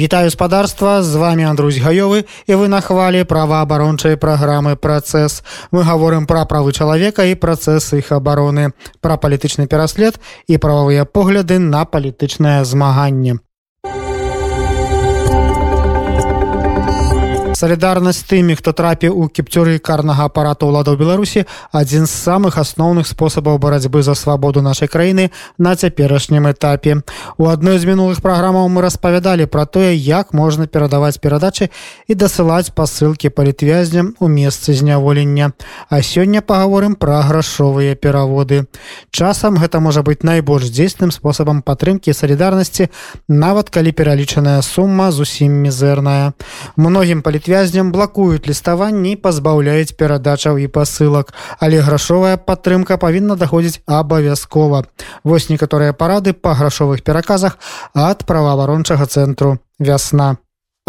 Вітаю спадарства з вами Андрусь гаёвы і вы на хвалі праваабарончай праграмы працэс. Мы гаворым пра правы чалавека і працэс іх абароны, пра палітычны пераслед і прававыя погляды на палітычнае змаганне. Салідарнасць тымі, хто трапіў у кіпцюры карнага апарата ўладаў Беларусі адзін з самых асноўных спосабаў барацьбы за свабоду нашай краіны на цяперашнім этапе. У адной з мінулых праграмаў мы распавядалі пра тое, як можна перадаваць перадачы і дасылаць пасылкі палітвязням у месцы зняволення. А сёння паговорым пра грашовыя пераводы. Часам гэта можа быць найбольш дзейсным спосабам падтрымкі салідарнасці, нават калі пералічаная сума зусім мізэрная. Многім палітвязням вязням блакуюць ліставанні пазбаўляюць перадачаў і пасылак. Але грашовая падтрымка павінна даходзіць абавязкова. Вось некаторыя парады па грашовых пераказах ад праваабарончага цэнтру вясна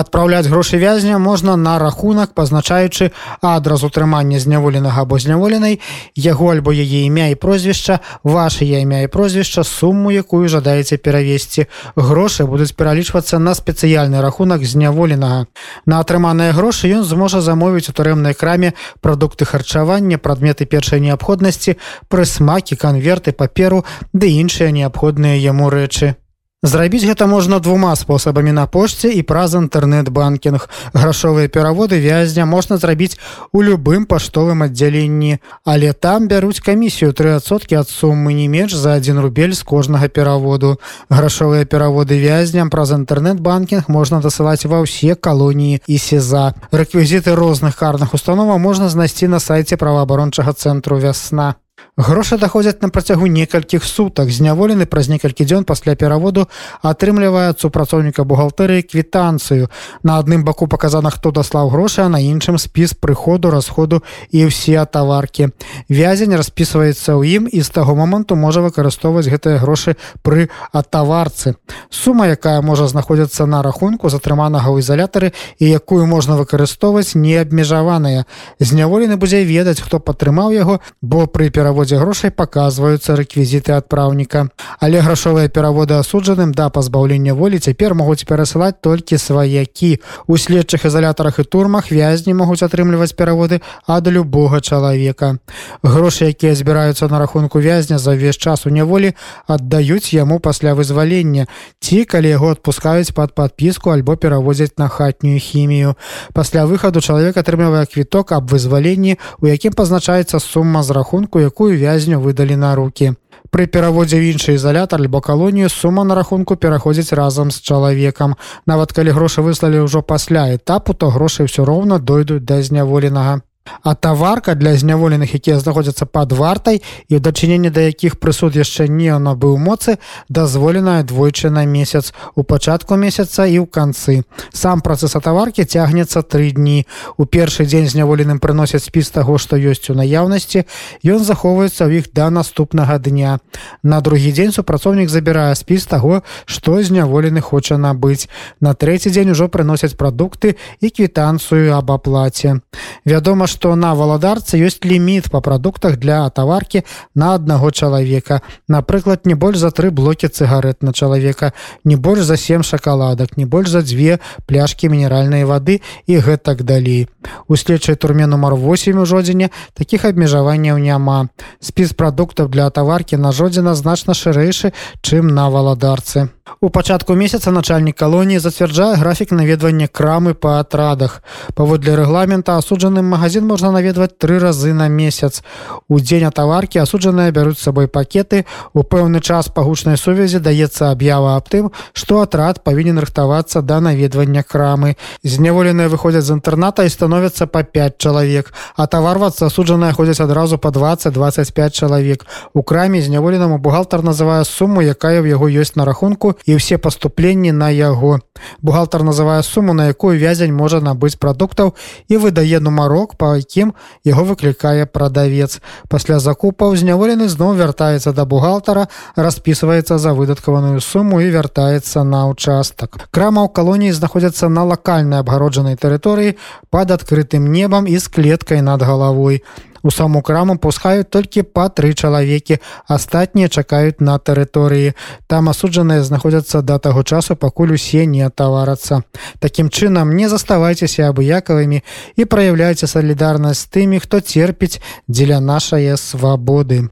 адпраўляць грошы вязня можна на рахунак пазначаючы адрас утрымання зняволенага або зняволенай яго альбо яе імя і прозвішча ваше імя і прозвішча суму якую жадаеце перавесці. Грошы будуць пералічвацца на спецыяльны рахунак зняволенага. На атрыманыя грошы ён зможа замовіць у турэмнай краме прадукты харчавання прадметы першай неабходнасці прысмакі канверты паперу ды іншыя неабходныя яму рэчы Зрабіць гэта можна двума спосабамі на пошце і праз інтэрнэт-банкінг. Грашовыя пераводы вязня можна зрабіць у любым паштовым аддзяленні, але там бяруць камісію трысоткі ад сумы не менш за адзін рубель з кожнага пераводу. Грашовыя пераводы вязням праз інтэрнэт-банкінг можна дасылаць ва ўсе калоніі і сеза. Рэквізіты розных карных установаў можна знайсці на сайце праваабарончага цэнтру вясна. Грошы даходзяць на працягу некалькіх сутак зняволены праз некалькі дзён пасля пераводу атрымлівае супрацоўніка бухгалтэрыі квітанцыю на адным баку паказана хто даслаў грошы а на іншым спіс прыходу расходу і ўсе таваркі вязень распісваецца ў ім і з таго моманту можа выкарыстоўваць гэтыя грошы пры атаварцы сума якая можа знаходзіцца на рахунку затрыманага ў ізалятары і якую можна выкарыстоўваць не абмежаваная зняволены будзе ведаць хто падтрымаў яго бо пры пераводзе пераводзе грошай паказваюцца рэквізіты адпраўніка. Але грашовыя пераводы асуджаным да пазбаўлення волі цяпер могуць перасылаць толькі сваякі. У следчых ізалятарах і турмах вязні могуць атрымліваць пераводы ад любога чалавека. Грошы, якія збіраюцца на рахунку вязня за ўвесь час у няволі, аддаюць яму пасля вызвалення. Ці калі яго адпускаюць пад падпіску альбо пераводзяць на хатнюю хімію. Пасля выхаду чалавек атрымлівае квіток аб вызваленні, у якім пазначаецца сума з рахунку, якую вязню выдалі на руки. Пры пераводзе ў іншы ізалятар альбо калонію сума на рахунку пераходзіць разам з чалавекам. Нават калі грошы выслалі ўжо пасля этапу, то грошы ўсё роўна дойдуць да зняволенага а таварка для зняволеных якія знаходзяцца пад вартай і ў дачыненні да якіх прысуд яшчэ не набыў моцы дазволеная двойчы на месяц у пачатку месяца і ў канцы. Сам працэс атаваркі цягнецца тры дні. У першы дзень зняволеным прыносяць спіс таго што ёсць у наяўнасці. Ён захоўваецца ў іх да наступнага дня. На другі дзень супрацоўнік забірае спіс таго што зняволены хоча набыць. На трэці дзень ужо прыносяць прадукты і квітанцыю аб аплаце. Вядома што што на валадарцы ёсць ліміт па прадуктах для таваркі на аднаго чалавека. Напрыклад, не больш за тры блокі цыгарэт на чалавека, не больш за сем шакаладак, не больш за дзве пляшкі мінеральнай вады і гэтак далей. У следчай турме нумар 8 у жодзіне такіх абмежаванняў няма. Спіс прадуктаў для таваркі на жодзіна значна шырэйшы, чым на валадарцы. У пачатку месяца начальнік калоніі зацвярджае графік наведвання крамы па атрадах. Паводле рэгламента асуджаным магазин можна наведваць тры разы на месяц. У дзень атаваркі асуджаныя бяруць сабой пакеты. У пэўны час па гучнай сувязі даецца аб'ява аб тым, што атрад павінен рыхтавацца да наведвання крамы. Зняволеныя выходзяць з інтэрната і становяцца па 5 чалавек. А таварвацца асуджаныя ходзяць адразу па 20-25 чалавек. У краме зняволенаму бухгалтар называе суму, якая ў яго ёсць на рахунку і ўсе паступленні на яго. Бухгалтар называе суму, на якую вязень можа набыць прадуктаў і выдае нумарок, па якім яго выклікае прадавец. Пасля закупаў зняволены зноў вяртаецца да бухгалтара, распісваецца за выдаткаваную суму і вяртаецца на ўчастак. Крама ў калоніі знаходзяцца на лакальнай абгароджанай тэрыторыі пад адкрытым небам і з клеткай над галавой. У саму краму пускаюць толькі па тры чалавекі астатнія чакаюць на тэрыторыі там асуджаныя знаходзяцца да таго часу пакуль усе не таварацца Такім чынам не заставайцеся абыякавымі і праяўляйце салідарнасць з тымі хто церпіць дзеля нашае свабоды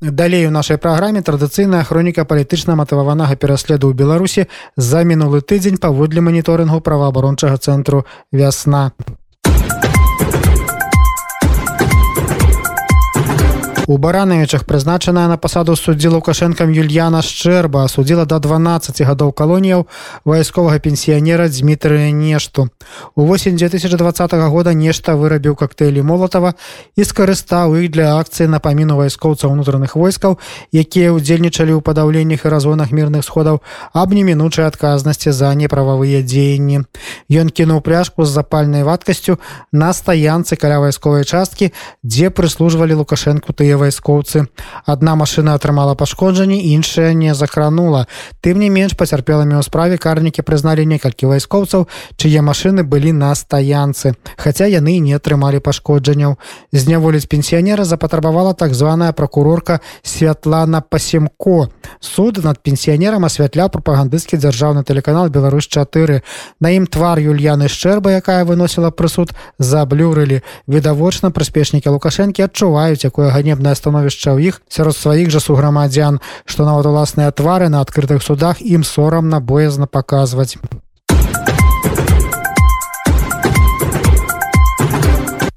Далей у нашай праграме традыцыйная хроніка палітычна матываванага пераследу ў Беларусі за мінулы тыдзень паводле маніторынгу праваабарончага цэнтру вясна. У баранавічах прызначаная на пасаду суддзі лукашэнкам Юльяна Шчэрба судзіла да 12 гадоў калоніяў вайсковага пенсіянера Дмітрыя Нешту. У восень 2020 года нешта вырабіў кактэйлі молатава і скарыстаў іх для акцыі на паміну вайскоўцаў унутраных войскаў, якія ўдзельнічалі ў падаўленнях і разгонах мірных сходаў аб немінучай адказнасці за неправавыя дзеянні. Ён кінуў пляшку з запальнай вадкасцю на стаянцы каля вайсковай часткі, дзе прыслужвалі лукашэнку тыя вайскоўцы. Одна машина атрымала пашкоджанні іншая не закранула тым не менш пацярпелымі ў справе карнікі прызналі некалькі вайскоўцаў чые машины былі на стаянцы. Хотя яны не атрымалі пашкоджанняў. Зняволіць пенсіянера запатрабавала так званая прокурорка святлана пасемко. Суд над пенсіянерам асвятляў прапагандысцкі дзяржаўны тэлеканал Беларусь 4 на ім твар Юльяны шчэрба якая выносіла прысуд заблюрылі. Відавочна прыспешнікі лукашэнкі адчуваюць якое ганебна ганебнае становішча ў іх сярод сваіх жа суграмадзян што нават уласныя твары на адкрытых судах ім сорамна боязна паказваць.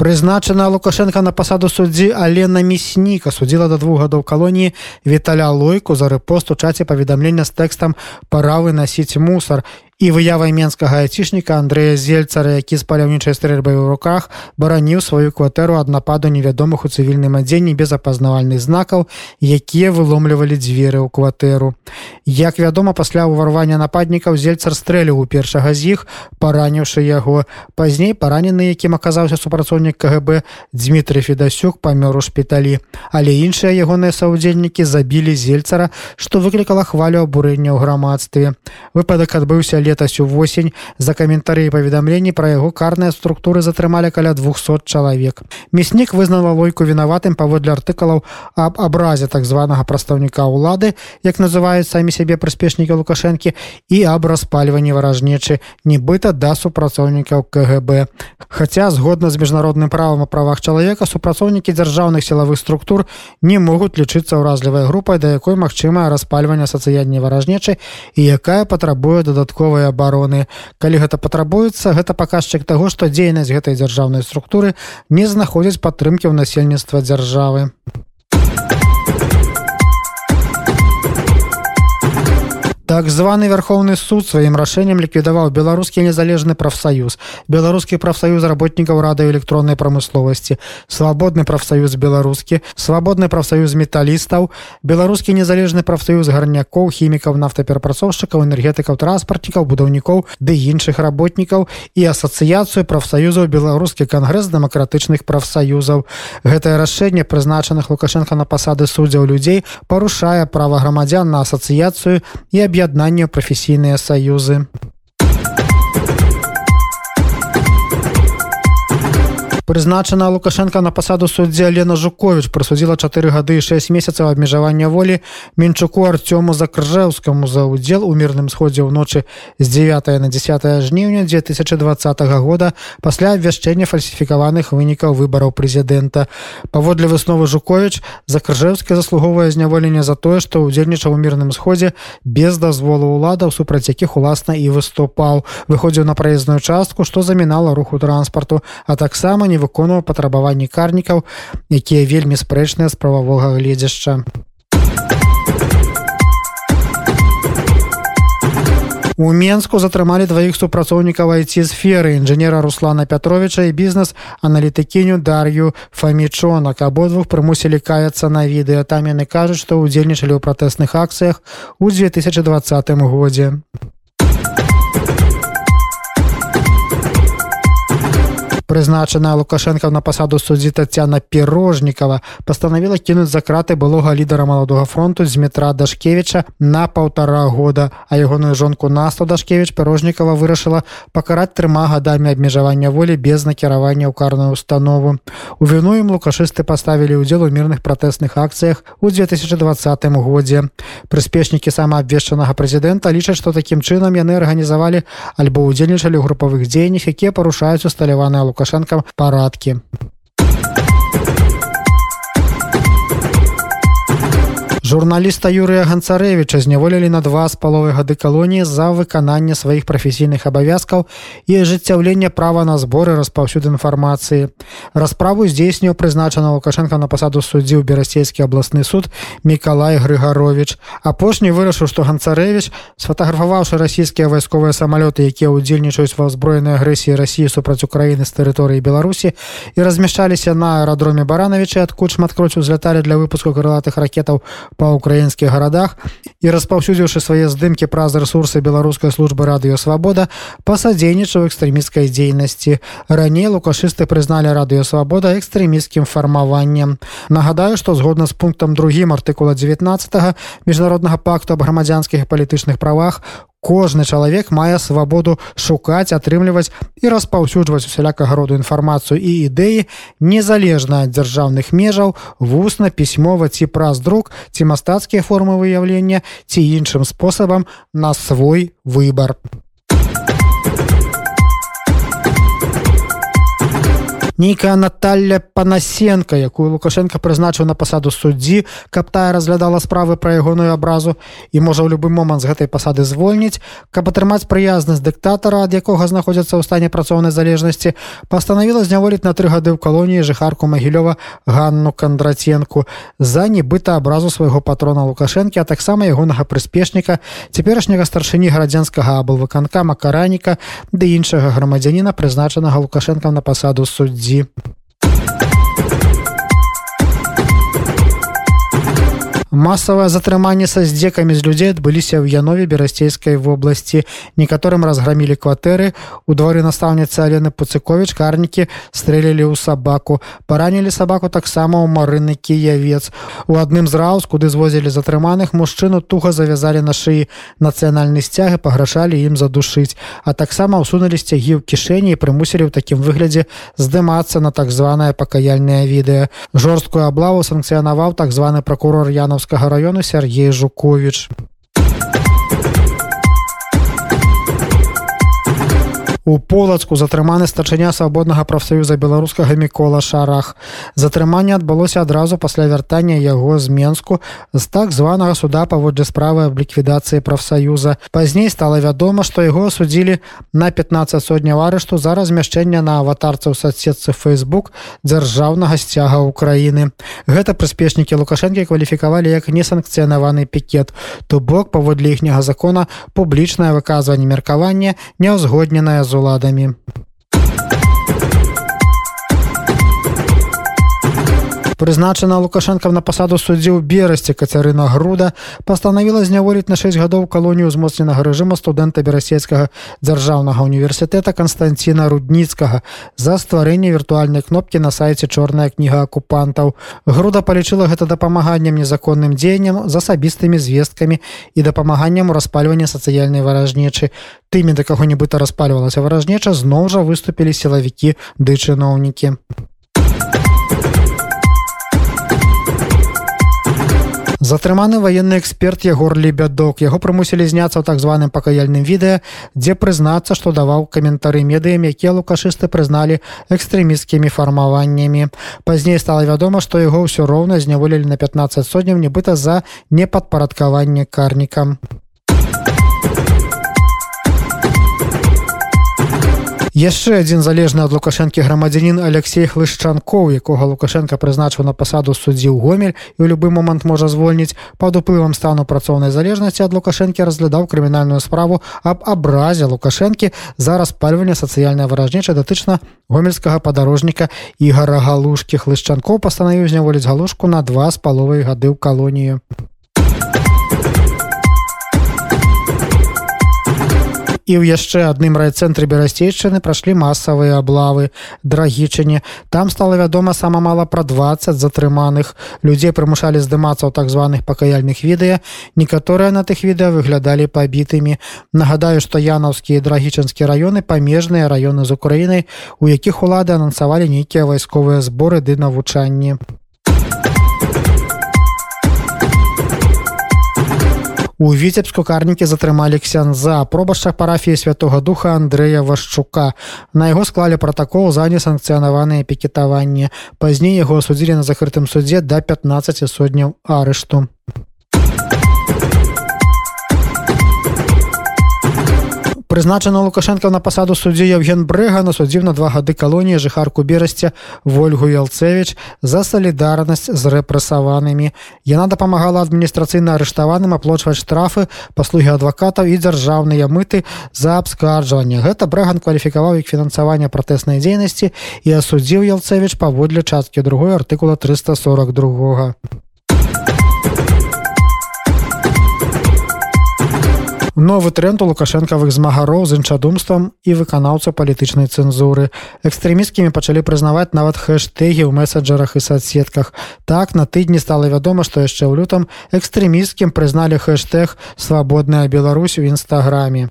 Прызначана лукашенко на пасаду суддзі алена мясніка судзіла да двух гадоў калоніі віталя лойку за рэпост у чаце паведамлення з тэкстам пора вынасіць мусар і выявай менскага айцішніка Андрэя зельцара які з паляўнічай стрэльбай у руках бараніў сваю кватэру ад нападу невядомых у цывільным адзенні без апазнавальных знакаў якія выломлівалі дзверы ў кватэру. Як вядома пасля ўварвання нападнікаў зельцар стрэліў у першага з іх параніўшы яго. Пазней паранены якім аказаўся супрацоўнік кгб Дмітрий федасюк памёр у шпіталі. Але іншыя ягоныя саўдзельнікі забілі зельцара што выклікала хвалю абурэння ў грамадстве. Выпадак адбыўся лет летась увосень за каментары і паведамленні пра яго карныя структуры затрымалі каля 200 чалавек. Мяснік вызнала лойку вінаватым паводле артыкулаў аб абразе так званага прадстаўніка ўлады як называюць самі сябе прыспешнікі лукашэнкі і аб распальванні варажнечы нібыта да супрацоўнікаў кгб. Хаця згодна з міжнародным правам о правах чалавека супрацоўнікі дзяржаўных сілавых структур не могуць лічыцца ўразлівай групай да якой магчымае распальванне сацыяльнай варажнечы і якая патрабуе дадатковай сілавой обороны калі гэта патрабуецца гэта паказчык таго што дзейнасць гэтай дзяржаўнай структуры не знаходзіць падтрымкі ў насельніцтва дзяржавы так званы верховны суд сваім рашэннем ліквідаваў беларускі незалежны прафсаюз беларускі прафсаюз работнікаў рады электроннай прамысловасці свабодны прафсаюз беларускі свабодны прафсаюз металістаў беларускі незалежны прафсаюз гарнякоў хімікаў нафтаперапрацоўшчыкаў энергетыкаў транспартнікаў будаўнікоў ды іншых работнікаў і асацыяцыю прафсаюзаў беларускі кангрэс дэмакратычных прафсаюзаў гэтае рашэнне прызначаных лукашенко на пасады суддзяў людзей парушае права грамадзян на асацыяцыю і аб'я аб'яднання прафесійныя саюзы. Прызначана лукашенко на пасаду суддзя Лена жукович прысудзіла чатыры гады і 6 месяцаў абмежавання волі менчуку артёму закржэўскаму за ўдзел у мірным сходзе ўночы з 9 на 10 жніўня 2020 года пасля абвяшчэння фальсіфікаваных вынікаў выбараў прэзідэнта. Паводле высновы жукович закржэўскі заслугоўвае зняволення за тое што ўдзельнічаў у мірным сходзе без дазволу ўладаў супраць якіх уласна і выступаў. Выходзіў на праезную частку што замінала руху транспарту а таксама не выконваў патрабаванні карнікаў якія вельмі спрэчныя з прававога гледзяшча у менску затрымалі дваіх супрацоўнікаў айці сферы інжынера руслана пятровича і бізнес-аналітыкіню дар'ю фамічонак абодвух прымусілі каяцца на відэа. Там яны кажуць што ўдзельнічалі ў пратэсных акцыях у 2020 годзе прызначаная лукашенко на пасаду суддзі татяна пірожнікова пастанавіла кінуць за краты былога лідара маладога фронту з метра дашкевіча на паўтара года. А ягоную жонку насту дашкевич пірожнікова вырашыла пакараць трыма гадамі абмежавання волі без накіравання ў карную установу у віну ім лукашысты паставілі ўдзел у мірных пратэсных акцыях у 2020 годзе. Прыспешнікі самаабвешчанага прэзідэнта лічаць што такім чынам яны арганізавалі альбо ўдзельнічалі ў групавых дзеяннях якія парушаюць усталяваныя лукашэнкам парадкі журналіста юрыя ганцарэвича зняволілі на два з паловы гады калоніі за выкананне сваіх прафесійных абавязкаў і ажыццяўлення права на зборы распаўсюд інфармацыі расправу здзейсніў прызначана лукашенко на пасаду суддзі ў берасцейскі абласны суд мікалай грыгарович апошні вырашыў што ганцарэвич сфотаграфаваўшы расійскія вайсковыя самалёты якія ўдзельнічаюць ва ўзброенай агрэсіі рассіі супраць украіны з тэрыторыі беларусі і размяшчаліся на аэрадроме баранавічы адкуль шматкроць узляталі для выпуску крылатых ракетаў па ўкраінскіх гарадах і распаўсюдзіўшы свае здымкі праз рэсурсы беларускай службы радыёвабода пасадзейнічаў экстрэміскай дзейнасці. Раней лукашысты прызналі радыёвабода экстрэміскім фармаваннем. Нагадаю што згодна з пунктам другім артыкула 19 міжнароднага пакту аб грамадзянскіх палітычных правах кожны чалавек мае свабоду шукаць атрымліваць і распаўсюджваць усялякага роду інфармацыю і ідэі незалежна ад дзяржаўных межаў вусна пісьмова ці праз друк ці мастацкія формы выяўлення ці іншым спосабам на свой выбар нейкая Наталля панасенко якую лукашенко прызначыў на пасаду суддзі каб тая разглядала справы пра ягоную абразу і можа ў любы момант з гэтай пасады звольніць каб атрымаць прыязнасць дыктатара ад якога знаходзіцца ў стане працоўнай залежнасці пастанавіла зняволіць на тры гады ў калоніі жыхарку магілёва ганну кандраценку за нібыта абразу свайго патрона лукашэнкі а таксама ягонага прыспешніка цяперашняга старшыні гарадзянскага абылвыканка макараніка ды іншага грамадзяніна прызначанага лукашэнкам на пасаду суддзі Дожди. Масавае затрыманне са здзекамі з людзей адбыліся ў Янове берасцейскай вобласці. Некаторым разграмілі кватэры. У дворы настаўніцы Алены Пуцыковіч карнікі стрэлілі ў сабаку. Паранілі сабаку таксама ў марыны кіявец. У адным з раус, куды звозілі затрыманых мужчыну туга завязалі на шыі нацыянальны сцяг і паграшалі ім задушыць. А таксама ўсунулі сцягі ў кішэні і прымусілі ў такім выглядзе здымацца на так званае пакаяльнае відэа. Жорсткую аблаву санкцыянаваў так званы прокурор Янов Кіровскага району Сергей Жукович. У полацку затрыманы старшыня свабоднага прафсаюза беларускага мікола шарах. Затрыманне адбылося адразу пасля вяртання яго з Мску з так званага суда паводле справы аб ліквідацыі прафсаюза. Пазней стала вядома, што яго судзілі на 15 сотняў арышту за размяшчэнне на аватарцы ў соцсетцы Facebook дзяржаўнага сцяга ўкраіны. Гэта прыспешнікі лукашэнкі кваліфікавалі як несанкцыянаваны пікет. То бок паводле іхняга закона публічнае выказванне меркавання няўзгодненае з з прызначана лукашенко на пасаду суддзі ў берасці кацярына груда пастанавіла зняволіць на 6 гадоў калонію узмоцненага рэжыма студэнта берасецкага дзяржаўнага універсітэта константина рудніцкага за стварэнне віртуальнай кнопкі на сайце чорная кніга акупантаў груда палічыла гэта дапамаганнем незаконным дзеянням з асабістымі звесткамі і дапамаганнем у распальванні сацыяльнай варажнечы. Тымі да каго-нібыта распальвалася варажнеча зноў жа выступілі сілавікі ды чыноўнікі затрыманы военны эксперт егор лебядок. Яго прымусілі зняцца ў так званым пакаяльным відэа дзе прызнацца што даваў каментары медыям якія лукашысты прызналі экстрэміскімі фармаваннямі. Пазней стала вядома што яго ўсё роўна зняволілі на 15 сотняў нібыта за непадпарадкаванне карнікам яшчэ адзін залежны ад лукашэнкі грамадзянін алексей хлышчанкоў якога лукашенко прызначыў на пасаду суддзі ў гомель і ў любы момант можа звольніць пад уплывам стану працоўнай залежнасці ад лукашэнкі разглядаў крымінальную справу аб абразе лукашэнкі за распальванне сацыяльнай выражнічай датычна гомельскага падарожніка ігора галушкі. Хлышчанкоў пастанавіў зняволіць галушку на два з паловай гады ў калонію і ў яшчэ адным райцэнтры берасцейшчыны прайшлі масавыя аблавы драгічыне там стала вядома сама мала пра 20 затрыманых. Людзей прымушалі здымацца ў так званых пакаяльных відэа. Некаторыя на тых відэа выглядалі пабітымі. Нагадаю што янаўскія драгічынскія раёны памежныя раёны з украінай у якіх улады анансавалі нейкія вайсковыя зборы ды навучанні У віцебску карнікі затрымалі ксянза пробашча парафіі святого духа Андрэя Вашчука. На яго склалі пратакол за несанкцыянаваныя пікетаванні. Пазней яго асудзілі на закрытым судзе да 15 сотняў арышту. Прызначана лукашенко на пасаду суддзі евген брэга насудзіў на два гады калоніі жыхарку берасця ольгу ялцевич за салідарнасць з рэпрэсаванымі. Яна дапамагала адміністрацыйна арыштаваным аплочваць штрафы паслугі адвакатаў і дзяржаўныя мыты за абскарджванне. Гэта брэган кваліфікаваў як фінансаванне пратэснай дзейнасці і асудзіў ялцевич паводле часткі другой артыкула 342 новы тренд у лукашэнкавых змагароў з іншадумствам і выканаўца палітычнай цэнзуры. Экстрэміскімі пачалі прызнаваць нават хэштэгі ў месаджерах і соцсетках так на тыдні стала вядома што яшчэ ў лютам экстрэміскім прызналі хэштег свабодная Беларусь у нстаграме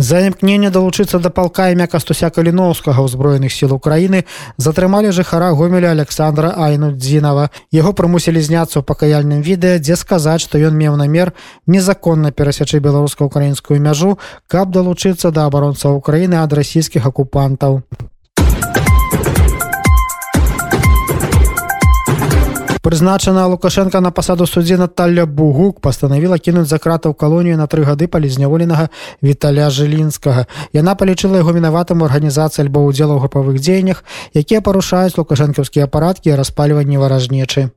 За імкненне далучыцца да палка імя кастуся каліноўскага ўзброеных сіл Украіны затрымалі жыхара гомеля Александра Айнудзінова. Яго прымусілі зняцца ў пакаяльным відэа, дзе сказаць, што ён меў намер незаконна перасячы беларуска-украінскую мяжу, каб далучыцца да абаронцаў Украіны ад расійскіх акупантаў. Прызначана лукашенко на пасаду суддзі Наталля бугук пастанавіла кінуць за кратаў калонію на тры гады палізняволенага віталя жылінскага. Яна палічыла яго вінаватым арганізацыі альбо удзела ў групавых дзеяннях якія парушаюць лукашэнкаўскія апараткі распальванні варажнечы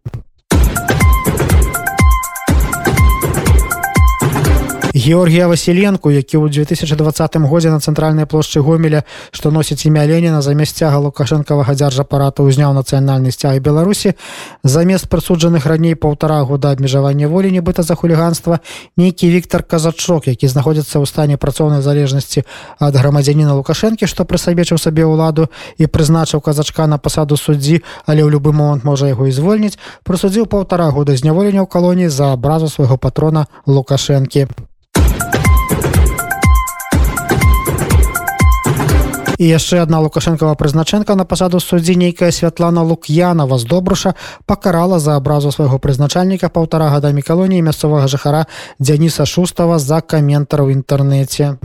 Георгія Васіленко, які ў 2020 годзе на цэнтральнай плошчы гомеля, што носіць імя Леніна замест цяга лукашэнкавага дзяржапарата ўзняў нацыянальны сцяг Беларусі, замест прысуджаных раней паўтара года абмежавання волі нібыта за хуліганства, нейкі Віктор Казачок, які знаходзіцца ў стане працоўнай залежнасці ад грамадзяніна Лукашэнкі, што прысабечыў сабе ўладу і прызначыў казачка на пасаду суддзі, але ў любы момант можа яго і звольніць, прысудзіў паўтара года зняволення ў калоніі за абразу свайго патрона Лукашэнкі. І яшчэ одна лукашэнкава прызначэнка на пасаду суддзі нейкая святлана лук'янова з добруша пакарала за абразу свайго прызначальніка паўтара гадамі калоніі мясцовага жыхара дзяніса шустава за каментар у інтэрнэце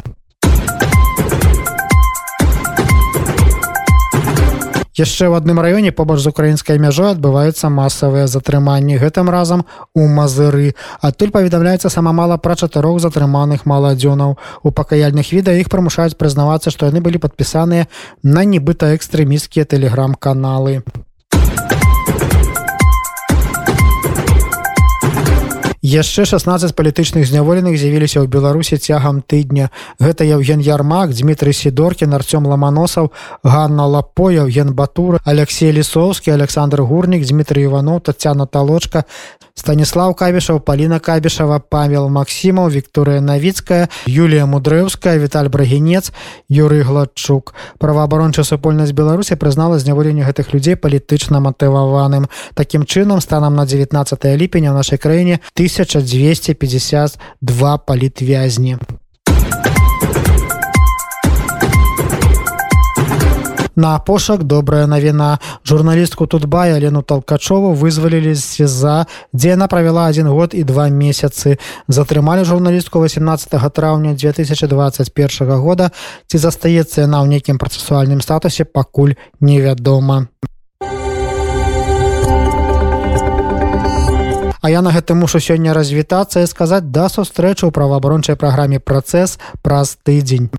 яшчэ ў адным раёне побач з украінскай мяжой адбываюцца масавыя затрыманні гэтым разам у мазыры. Адтуль паведамляецца сама мала пра чатырох затрыманых маладзёнаў. У пакаяльных відэа іх прымушаюць прызнавацца што яны былі падпісаныя на нібыта экстрэміскія тэлеграм-каналы яшчэ 16 палітычных зняволеных з'явіліся ў беларусі цягам тыдня. Гэта евген ярмак дмітрий сидоркін арцём ламаносаў Ганна лапо евген батур алексей лісоўскі александр гурнік дмітрий иванов татяна талочка станіслав кабішаў паліна кабішава павел максімаў Вікторыя навіцкая Юлія мудрэўская віталь брагенец юрый гладчук. Праваабарончая супольнасць беларусі прызнала зняволенне гэтых людзей палітычна матываваным. Такім чынам станам на 19 ліпеня ў нашай краіне ты 1252 палітвязні. На пошак добрая навіна журналістку тутбай Алену талкачову вызвалілі з сеза дзе яна правяла один год і два месяцы. Затрымалі журналістку 18 траўня 2021 года. Ці застаецца яна ў нейкім працэсуальным статусе пакуль невядома А я на гэта мушу сёння развітацца і сказаць да сустрэчы ў праваабарончай праграме працэс праз тыдзень.